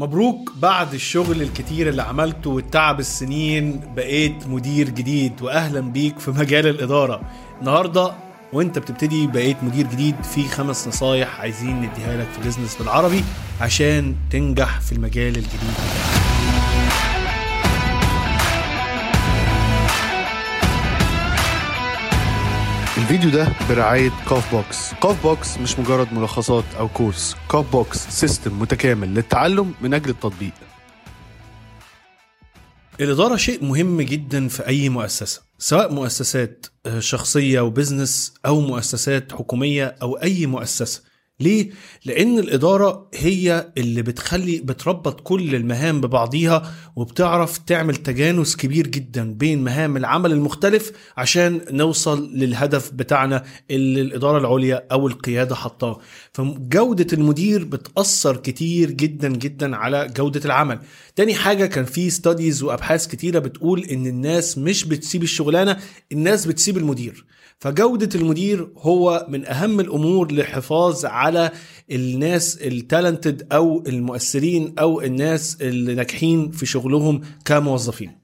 مبروك بعد الشغل الكتير اللي عملته والتعب السنين بقيت مدير جديد واهلا بيك في مجال الإدارة. النهارده وأنت بتبتدي بقيت مدير جديد في خمس نصايح عايزين نديها لك في Business بالعربي عشان تنجح في المجال الجديد. الفيديو ده برعاية كوف بوكس كوف بوكس مش مجرد ملخصات أو course. كوف بوكس system متكامل للتعلم من أجل التطبيق. الإدارة شيء مهم جدا في أي مؤسسة سواء مؤسسات شخصية وبزنس أو مؤسسات حكومية أو أي مؤسسة. ليه؟ لأن الإدارة هي اللي بتخلي بتربط كل المهام ببعضيها وبتعرف تعمل تجانس كبير جدا بين مهام العمل المختلف عشان نوصل للهدف بتاعنا اللي الإدارة العليا أو القيادة حطاه. فجودة المدير بتأثر كتير جدا جدا على جودة العمل. تاني حاجة كان في ستاديز وأبحاث كتيرة بتقول إن الناس مش بتسيب الشغلانة الناس بتسيب المدير. فجودة المدير هو من أهم الأمور للحفاظ على الناس التالنتد أو المؤثرين أو الناس اللي ناجحين في شغلهم كموظفين.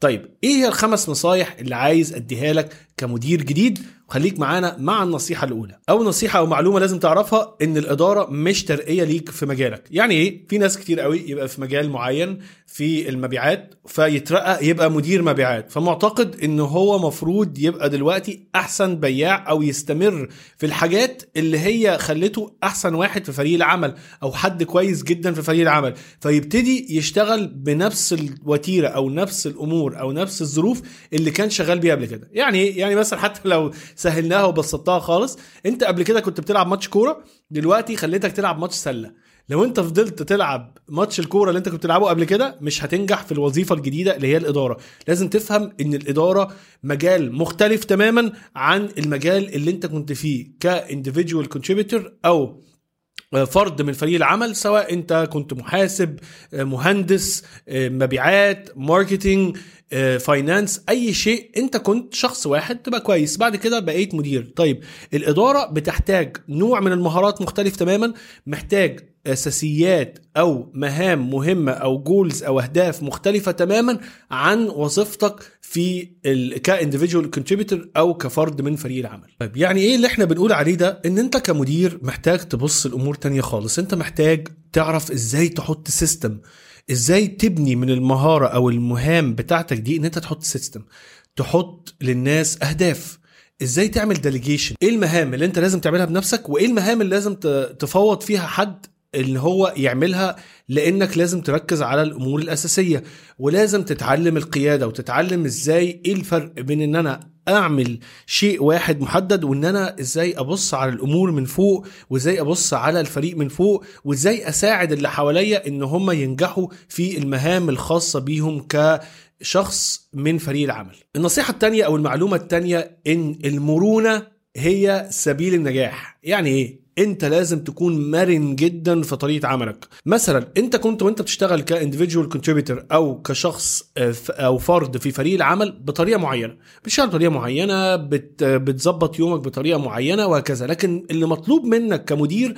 طيب إيه هي الخمس نصايح اللي عايز أديها لك كمدير جديد خليك معانا مع النصيحة الأولى. أول نصيحة أو معلومة لازم تعرفها إن الإدارة مش ترقية ليك في مجالك. يعني إيه؟ في ناس كتير قوي يبقى في مجال معين في المبيعات فيترقى يبقى مدير مبيعات. فمعتقد إن هو مفروض يبقى دلوقتي أحسن بياع أو يستمر في الحاجات اللي هي خلته أحسن واحد في فريق العمل أو حد كويس جدا في فريق العمل. فيبتدي يشتغل بنفس الوتيرة أو نفس الأمور أو نفس الظروف اللي كان شغال بيها قبل كده. يعني يعني مثلا حتى لو سهلناها وبسطتها خالص أنت قبل كده كنت بتلعب ماتش كورة دلوقتي خليتك تلعب ماتش سلة. لو أنت فضلت تلعب ماتش الكورة اللي أنت كنت بتلعبه قبل كده مش هتنجح في الوظيفة الجديدة اللي هي الإدارة. لازم تفهم إن الإدارة مجال مختلف تماما عن المجال اللي أنت كنت فيه ك individual contributor أو فرد من فريق العمل سواء أنت كنت محاسب مهندس مبيعات marketing finance أي شيء أنت كنت شخص واحد تبقى كويس. بعد كده بقيت مدير. طيب الإدارة بتحتاج نوع من المهارات مختلف تماما. محتاج أساسيات أو مهام مهمة أو goals أو أهداف مختلفة تماما عن وظيفتك في ك individual contributor أو كفرد من فريق العمل. طيب يعني إيه اللي إحنا بنقول عليه ده؟ إن أنت كمدير محتاج تبص الأمور تانية خالص. أنت محتاج تعرف إزاي تحط system إزاي تبني من المهارة أو المهام بتاعتك دي ان انت تحط system تحط للناس اهداف. إزاي تعمل ديليجيشن إيه المهام اللي انت لازم تعملها بنفسك وايه المهام اللي لازم تفوض فيها حد ان هو يعملها لانك لازم تركز على الأمور الاساسية. ولازم تتعلم القيادة وتتعلم إزاي إيه الفرق بين ان أنا أعمل شيء واحد محدد وإن أنا إزاي أبص على الأمور من فوق وإزاي أبص على الفريق من فوق وإزاي أساعد اللي حواليا إن هم ينجحوا في المهام الخاصة بيهم ك شخص من فريق العمل النصيحة التانية أو المعلومة التانية إن المرونة هي سبيل النجاح يعني إيه؟ انت لازم تكون مرن جدا في طريقة عملك. مثلا انت كنت وانت بتشتغل ك individual contributor أو كشخص أو فرد في فريق العمل بطريقة معينة. بتشتغل بطريقة معينة بت بتظبط يومك بطريقة معينة وهكذا. لكن اللي مطلوب منك كمدير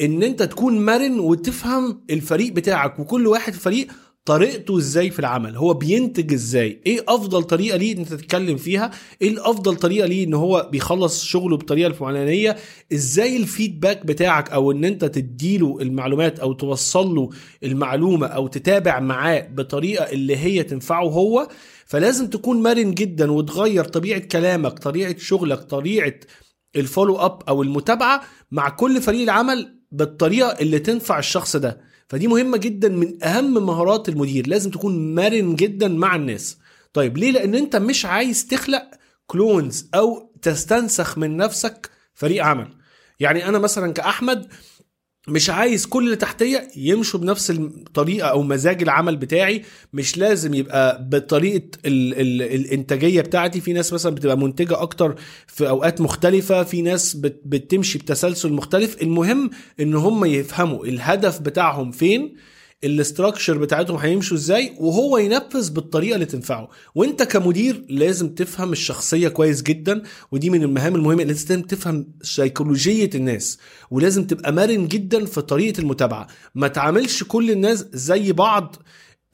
إن انت تكون مرن وتفهم الفريق بتاعك وكل واحد في الفريق طريقته إزاي في العمل هو بينتج إزاي إيه أفضل طريقة ليه أنت تتكلم فيها إيه الأفضل طريقة ليه إن هو بيخلص شغله بالطريقة الفلانية إزاي ال feedback بتاعك أو إن أنت تديله المعلومات أو توصل له المعلومة أو تتابع معاه بطريقة اللي هي تنفعه هو فلازم تكون مرن جدا وتغير طبيعة كلامك طريقة شغلك طريقة ال follow up أو المتابعة مع كل فريق العمل بالطريقة اللي تنفع الشخص ده. فدي مهمة جدا من أهم مهارات المدير لازم تكون مرن جدا مع الناس. طيب ليه؟ لأن أنت مش عايز تخلق كلونز أو تستنسخ من نفسك فريق عمل. يعني أنا مثلا كأحمد مش عايز كل اللي تحتية يمشوا بنفس الطريقة أو مزاج العمل بتاعي. مش لازم يبقى بطريقة ال ال الإنتاجية بتاعتي. في ناس مثلا بتبقى منتجة أكتر في أوقات مختلفة في ناس بت بتمشي بتسلسل مختلف. المهم إن هم يفهموا الهدف بتاعهم فين. الاستراكشر بتاعتهم هيمشوا إزاي وهو ينفذ بالطريقة اللي تنفعه. وانت كمدير لازم تفهم الشخصية كويس جدا ودي من المهام المهمة لازم تفهم سيكولوجيه الناس ولازم تبقى مرن جدا في طريقة المتابعة. ما تعاملش كل الناس زي بعض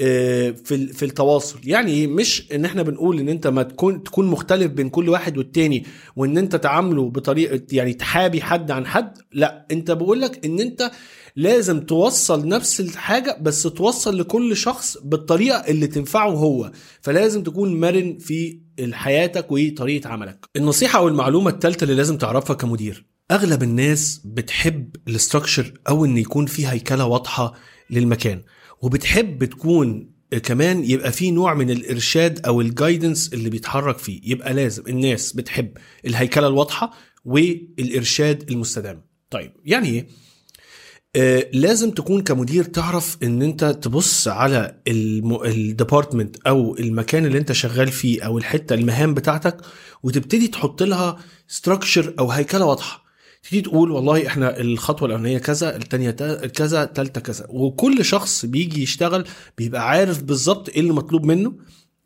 آه، في في التواصل. يعني إيه؟ مش إن إحنا بنقول إن أنت ما تكون تكون مختلف بين كل واحد والتاني وإن أنت تعامله بطريقه يعني تحابي حد عن حد. لا أنت بقول لك إن أنت لازم توصل نفس الحاجة بس توصل لكل شخص بالطريقة اللي تنفعه هو. فلازم تكون مرن في حياتك وطريقة عملك. النصيحة أو المعلومة الثالثه اللي لازم تعرفها كمدير أغلب الناس بتحب ال structure أو إن يكون في هيكلة واضحة للمكان وبتحب تكون كمان يبقى في نوع من الإرشاد أو ال guidance اللي بيتحرك فيه. يبقى لازم الناس بتحب الهيكلة الواضحة والإرشاد المستدام. طيب يعني إيه؟ لازم تكون كمدير تعرف إن أنت تبص على ال department أو المكان اللي أنت شغال فيه أو الحتة المهام بتاعتك وتبتدي تحط لها structure أو هيكلة واضحة. تيجي تقول والله إحنا الخطوة الأولانية كذا الثانية كذا الثالثه كذا. وكل شخص بيجي يشتغل بيبقى عارف بالظبط إيه اللي مطلوب منه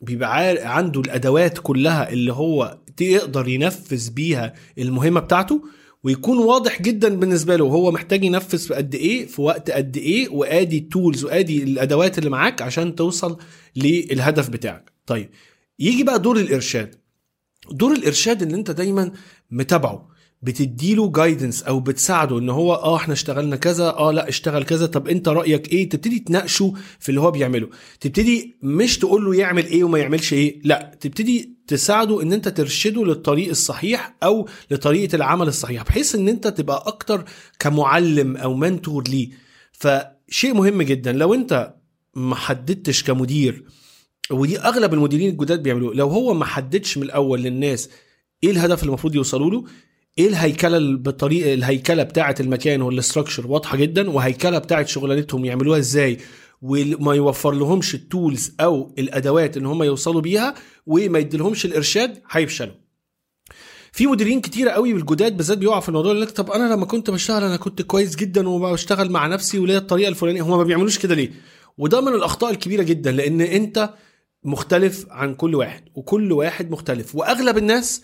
بيبقى عنده الأدوات كلها اللي هو يقدر ينفذ بيها المهمة بتاعته ويكون واضح جدا بالنسبة له هو محتاج ينفذ في قد إيه في وقت قد إيه وآدي التولز وآدي الأدوات اللي معاك عشان توصل للهدف بتاعك. طيب يجي بقى دور الإرشاد. دور الإرشاد ان أنت دايما متابعه. بتديله جايدنس أو بتساعده إن هو آه إحنا اشتغلنا كذا آه لأ اشتغل كذا طب أنت رأيك إيه؟ تبتدي تناقشه في اللي هو بيعمله. تبتدي مش تقول له يعمل إيه وما يعملش إيه لأ تبتدي تساعده إن أنت ترشده للطريق الصحيح أو لطريقة العمل الصحيح بحيث إن أنت تبقى أكتر كمعلم أو mentor ليه. فشيء مهم جدا لو أنت ما حددتش كمدير ودي أغلب المديرين الجداد بيعملوه لو هو ما حددش من الأول للناس إيه الهدف اللي المفروض يوصلوا له إيه الهيكلة بالطريقة الهيكلة بتاعة المكان وال structure واضحة جدا؟ وهيكلة بتاعة شغلانتهم يعملوها إزاي؟ وما يوفر لهمش ال tools أو الأدوات إن هم يوصلوا بيها وما يديلهمش الإرشاد هيفشلوا. في مديرين كتيرة قوي بالجداد بالذات بيقعوا في الموضوع يقول لك طب أنا لما كنت بشتغل أنا كنت كويس جدا وبشتغل مع نفسي وليا الطريقة الفلانية. هم ما بيعملوش كده ليه؟ وده من الأخطاء الكبيرة جدا لأن أنت مختلف عن كل واحد وكل واحد مختلف. وأغلب الناس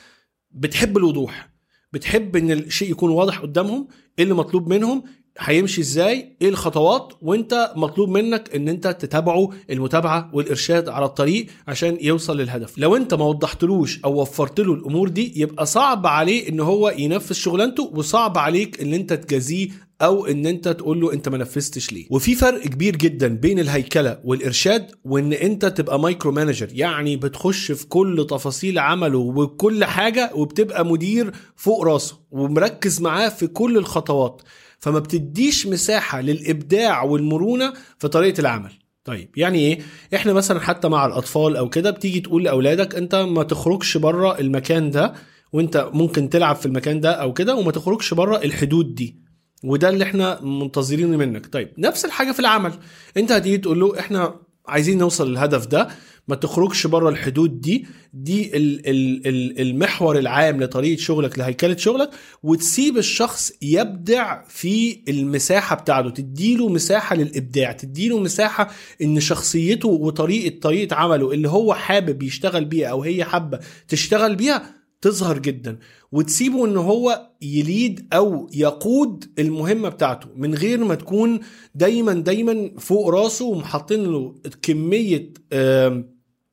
بتحب الوضوح. بتحب إن الشيء يكون واضح قدامهم إيه اللي مطلوب منهم هيمشي إزاي إيه الخطوات وإنت مطلوب منك إن إنت تتابعه المتابعة والإرشاد على الطريق عشان يوصل للهدف. لو إنت ما وضحتلوش أو وفرت له الأمور دي يبقى صعب عليه إن هو ينفذ شغلانته وصعب عليك إن إنت تجازيه أو إن أنت تقول له أنت ما نفذتش ليه. وفي فرق كبير جدا بين الهيكلة والإرشاد وإن أنت تبقى micro manager يعني بتخش في كل تفاصيل عمله وكل حاجة وبتبقى مدير فوق راسه ومركز معاه في كل الخطوات. فما بتديش مساحة للإبداع والمرونة في طريقة العمل. طيب يعني إيه؟ إحنا مثلا حتى مع الأطفال أو كده بتيجي تقول لأولادك أنت ما تخرجش بره المكان ده وأنت ممكن تلعب في المكان ده أو كده وما تخرجش بره الحدود دي. وده اللي إحنا منتظرينه منك. طيب نفس الحاجة في العمل. انت هتيجي تقول له إحنا عايزين نوصل للهدف ده ما تخرجش بره الحدود دي. دي ال ال ال المحور العام لطريقة شغلك لهيكلة شغلك وتسيب الشخص يبدع في المساحة بتاعته. تديله مساحة للإبداع تديله مساحة إن شخصيته وطريقة طريقة عمله اللي هو حابب يشتغل بيها أو هي حابة تشتغل بيها تظهر جدا وتسيبه إن هو يليد أو يقود المهمة بتاعته من غير ما تكون دايما دايما فوق راسه ومحطين له كمية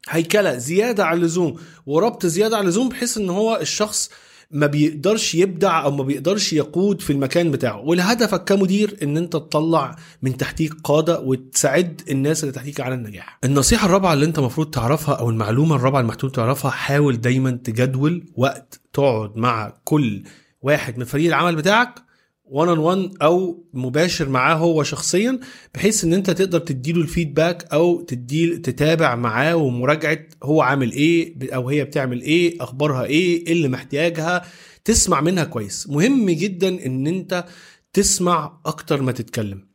هيكلة زيادة عن اللزوم وربط زيادة عن اللزوم بحيث إن هو الشخص ما بيقدرش يبدع أو ما بيقدرش يقود في المكان بتاعه. والهدفك كمدير إن أنت تطلع من تحتيك قادة وتساعد الناس اللي تحتيك على النجاح. النصيحة الرابعة اللي أنت المفروض تعرفها أو المعلومة الرابعة اللي محتاج تعرفها حاول دايما تجدول وقت تقعد مع كل واحد من فريق العمل بتاعك 1 on 1 أو مباشر معاه هو شخصيا بحيث إن أنت تقدر تديله الفيدباك أو تدي تتابع معاه ومراجعة هو عامل إيه أو هي بتعمل إيه أخبارها إيه إيه اللي محتاجها تسمع منها كويس. مهم جدا إن أنت تسمع أكتر ما تتكلم.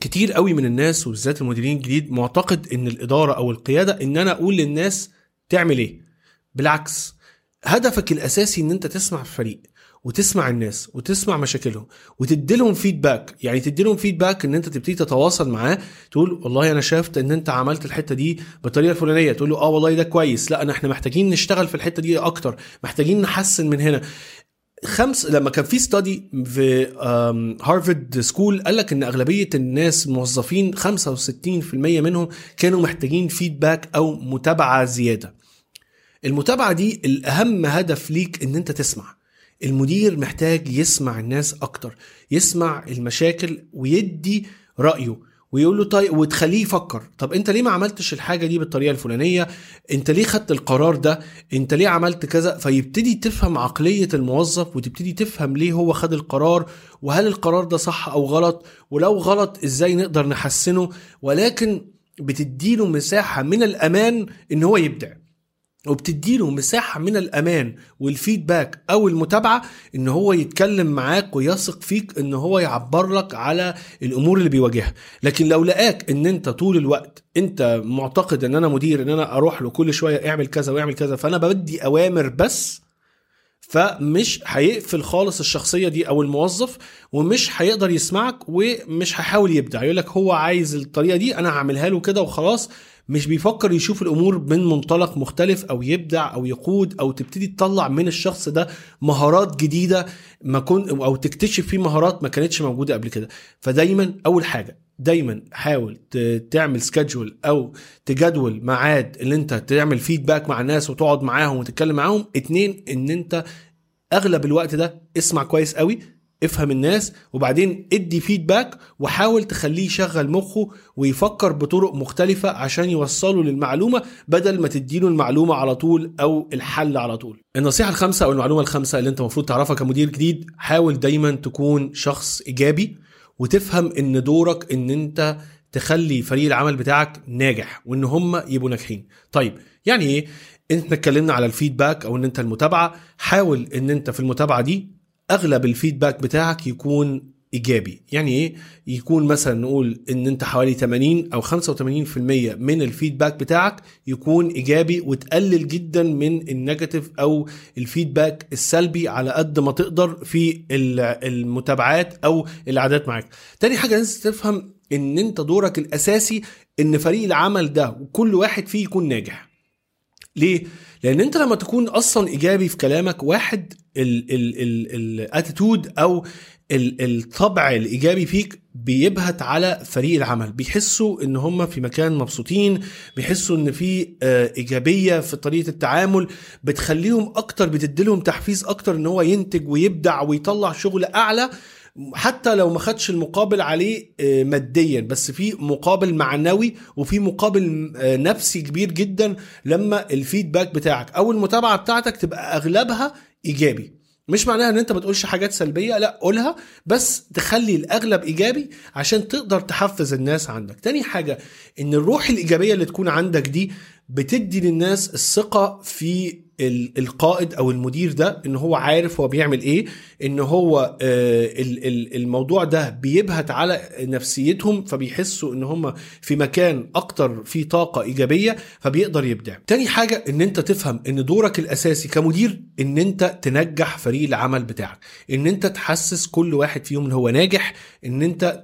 كتير قوي من الناس وبالذات المديرين الجديد معتقد إن الإدارة أو القيادة إن أنا أقول للناس تعمل إيه. بالعكس هدفك الأساسي إن أنت تسمع الفريق. وتسمع الناس وتسمع مشاكلهم وتدي لهم feedback يعني تدي لهم feedback إن أنت تبتدي تتواصل معاه تقول والله أنا شفت إن أنت عملت الحتة دي بالطريقة الفلانية. تقول له آه والله ده كويس. لا إحنا محتاجين نشتغل في الحتة دي أكتر. محتاجين نحسن من هنا. خمس لما كان في study في آم، Harvard School قال لك إن أغلبية الناس الموظفين 65% منهم كانوا محتاجين فيدباك أو متابعة زيادة. المتابعة دي الأهم هدف ليك إن أنت تسمع. المدير محتاج يسمع الناس أكتر يسمع المشاكل ويدي رأيه ويقول له طيب وتخليه يفكر طب أنت ليه ما عملتش الحاجة دي بالطريقة الفلانية؟ أنت ليه خدت القرار ده؟ أنت ليه عملت كذا؟ فيبتدي تفهم عقلية الموظف وتبتدي تفهم ليه هو خد القرار وهل القرار ده صح أو غلط ولو غلط إزاي نقدر نحسنه؟ ولكن بتديله مساحة من الأمان إن هو يبدع. وبتديله مساحة من الأمان والفيدباك أو المتابعة إن هو يتكلم معاك ويثق فيك إن هو يعبر لك على الأمور اللي بيواجهها. لكن لو لقاك إن أنت طول الوقت أنت معتقد إن أنا مدير إن أنا أروح له كل شوية اعمل كذا واعمل كذا فأنا بدي أوامر بس فمش هيقفل خالص الشخصية دي أو الموظف ومش هيقدر يسمعك ومش هيحاول يبدع. يقول لك هو عايز الطريقة دي أنا هعملها له كده وخلاص. مش بيفكر يشوف الأمور من منطلق مختلف أو يبدع أو يقود أو تبتدي تطلع من الشخص ده مهارات جديدة ما كن أو تكتشف فيه مهارات ما كانتش موجودة قبل كده. فدايما أول حاجة دايما حاول تعمل سكادجول أو تجدول ميعاد اللي أنت تعمل فيدباك مع الناس وتقعد معاهم وتتكلم معاهم. اتنين إن أنت أغلب الوقت ده اسمع كويس قوي افهم الناس وبعدين ادي فيدباك وحاول تخليه يشغل مخه ويفكر بطرق مختلفة عشان يوصله للمعلومة بدل ما تديله المعلومة على طول أو الحل على طول. النصيحة الخامسة أو المعلومة الخامسة اللي أنت المفروض تعرفها كمدير جديد حاول دايما تكون شخص إيجابي وتفهم إن دورك إن أنت تخلي فريق العمل بتاعك ناجح وإن هم يبقوا ناجحين. طيب يعني إيه؟ انت اتكلمنا على ال feedback أو إن أنت المتابعة حاول إن أنت في المتابعة دي أغلب ال feedback بتاعك يكون إيجابي. يعني إيه؟ يكون مثلا نقول إن أنت حوالي 80 أو 85% من ال feedback بتاعك يكون إيجابي وتقلل جدا من ال negative أو ال feedback السلبي على قد ما تقدر في ال- المتابعات أو القعدات معاك. تاني حاجة لازم تفهم إن أنت دورك الأساسي إن فريق العمل ده وكل واحد فيه يكون ناجح. ليه؟ لأن أنت لما تكون أصلا إيجابي في كلامك واحد الاتيتود أو ال- الطبع الإيجابي فيك بيبهت على فريق العمل بيحسوا إن هم في مكان مبسوطين بيحسوا إن في آه، إيجابية في طريقة التعامل بتخليهم أكتر بتديلهم تحفيز أكتر إن هو ينتج ويبدع ويطلع شغل أعلى حتى لو ما خدش المقابل عليه آه، ماديا بس في مقابل معنوي وفي مقابل آه، نفسي كبير جدا لما الفيدباك بتاعك أو المتابعة بتاعتك تبقى أغلبها إيجابي. مش معناها إن أنت ما تقولش حاجات سلبية لأ قولها بس تخلي الأغلب إيجابي عشان تقدر تحفز الناس عندك. تاني حاجة إن الروح الإيجابية اللي تكون عندك دي بتدي للناس الثقة في القائد أو المدير ده إن هو عارف هو بيعمل إيه إن هو آه، ال- ال- الموضوع ده بيبهت على نفسيتهم فبيحسوا إن هم في مكان أكتر فيه طاقة إيجابية فبيقدر يبدع. تاني حاجة إن أنت تفهم إن دورك الأساسي كمدير إن أنت تنجح فريق العمل بتاعك إن أنت تحسس كل واحد فيهم إن هو ناجح إن أنت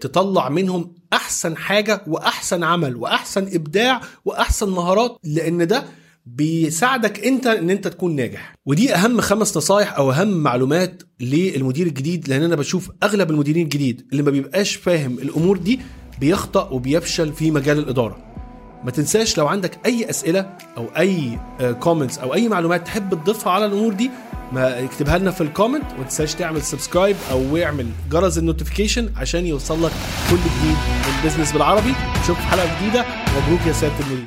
تطلع منهم أحسن حاجة وأحسن عمل وأحسن إبداع وأحسن مهارات لأن ده بيساعدك انت ان انت تكون ناجح. ودي اهم خمس نصايح أو اهم معلومات للمدير الجديد لأن أنا بشوف اغلب المديرين الجديد اللي ما بيبقاش فاهم الأمور دي بيخطأ وبيفشل في مجال الإدارة. ما تنساش لو عندك أي أسئلة أو أي comments أو أي معلومات تحب تضيفها على الأمور دي ما اكتبها لنا في ال comment وما تنساش تعمل subscribe أو اعمل جرس ال notification عشان يوصل لك كل جديد من Business بالعربي. نشوفك في حلقة جديدة. مبروك يا سيادة المدير.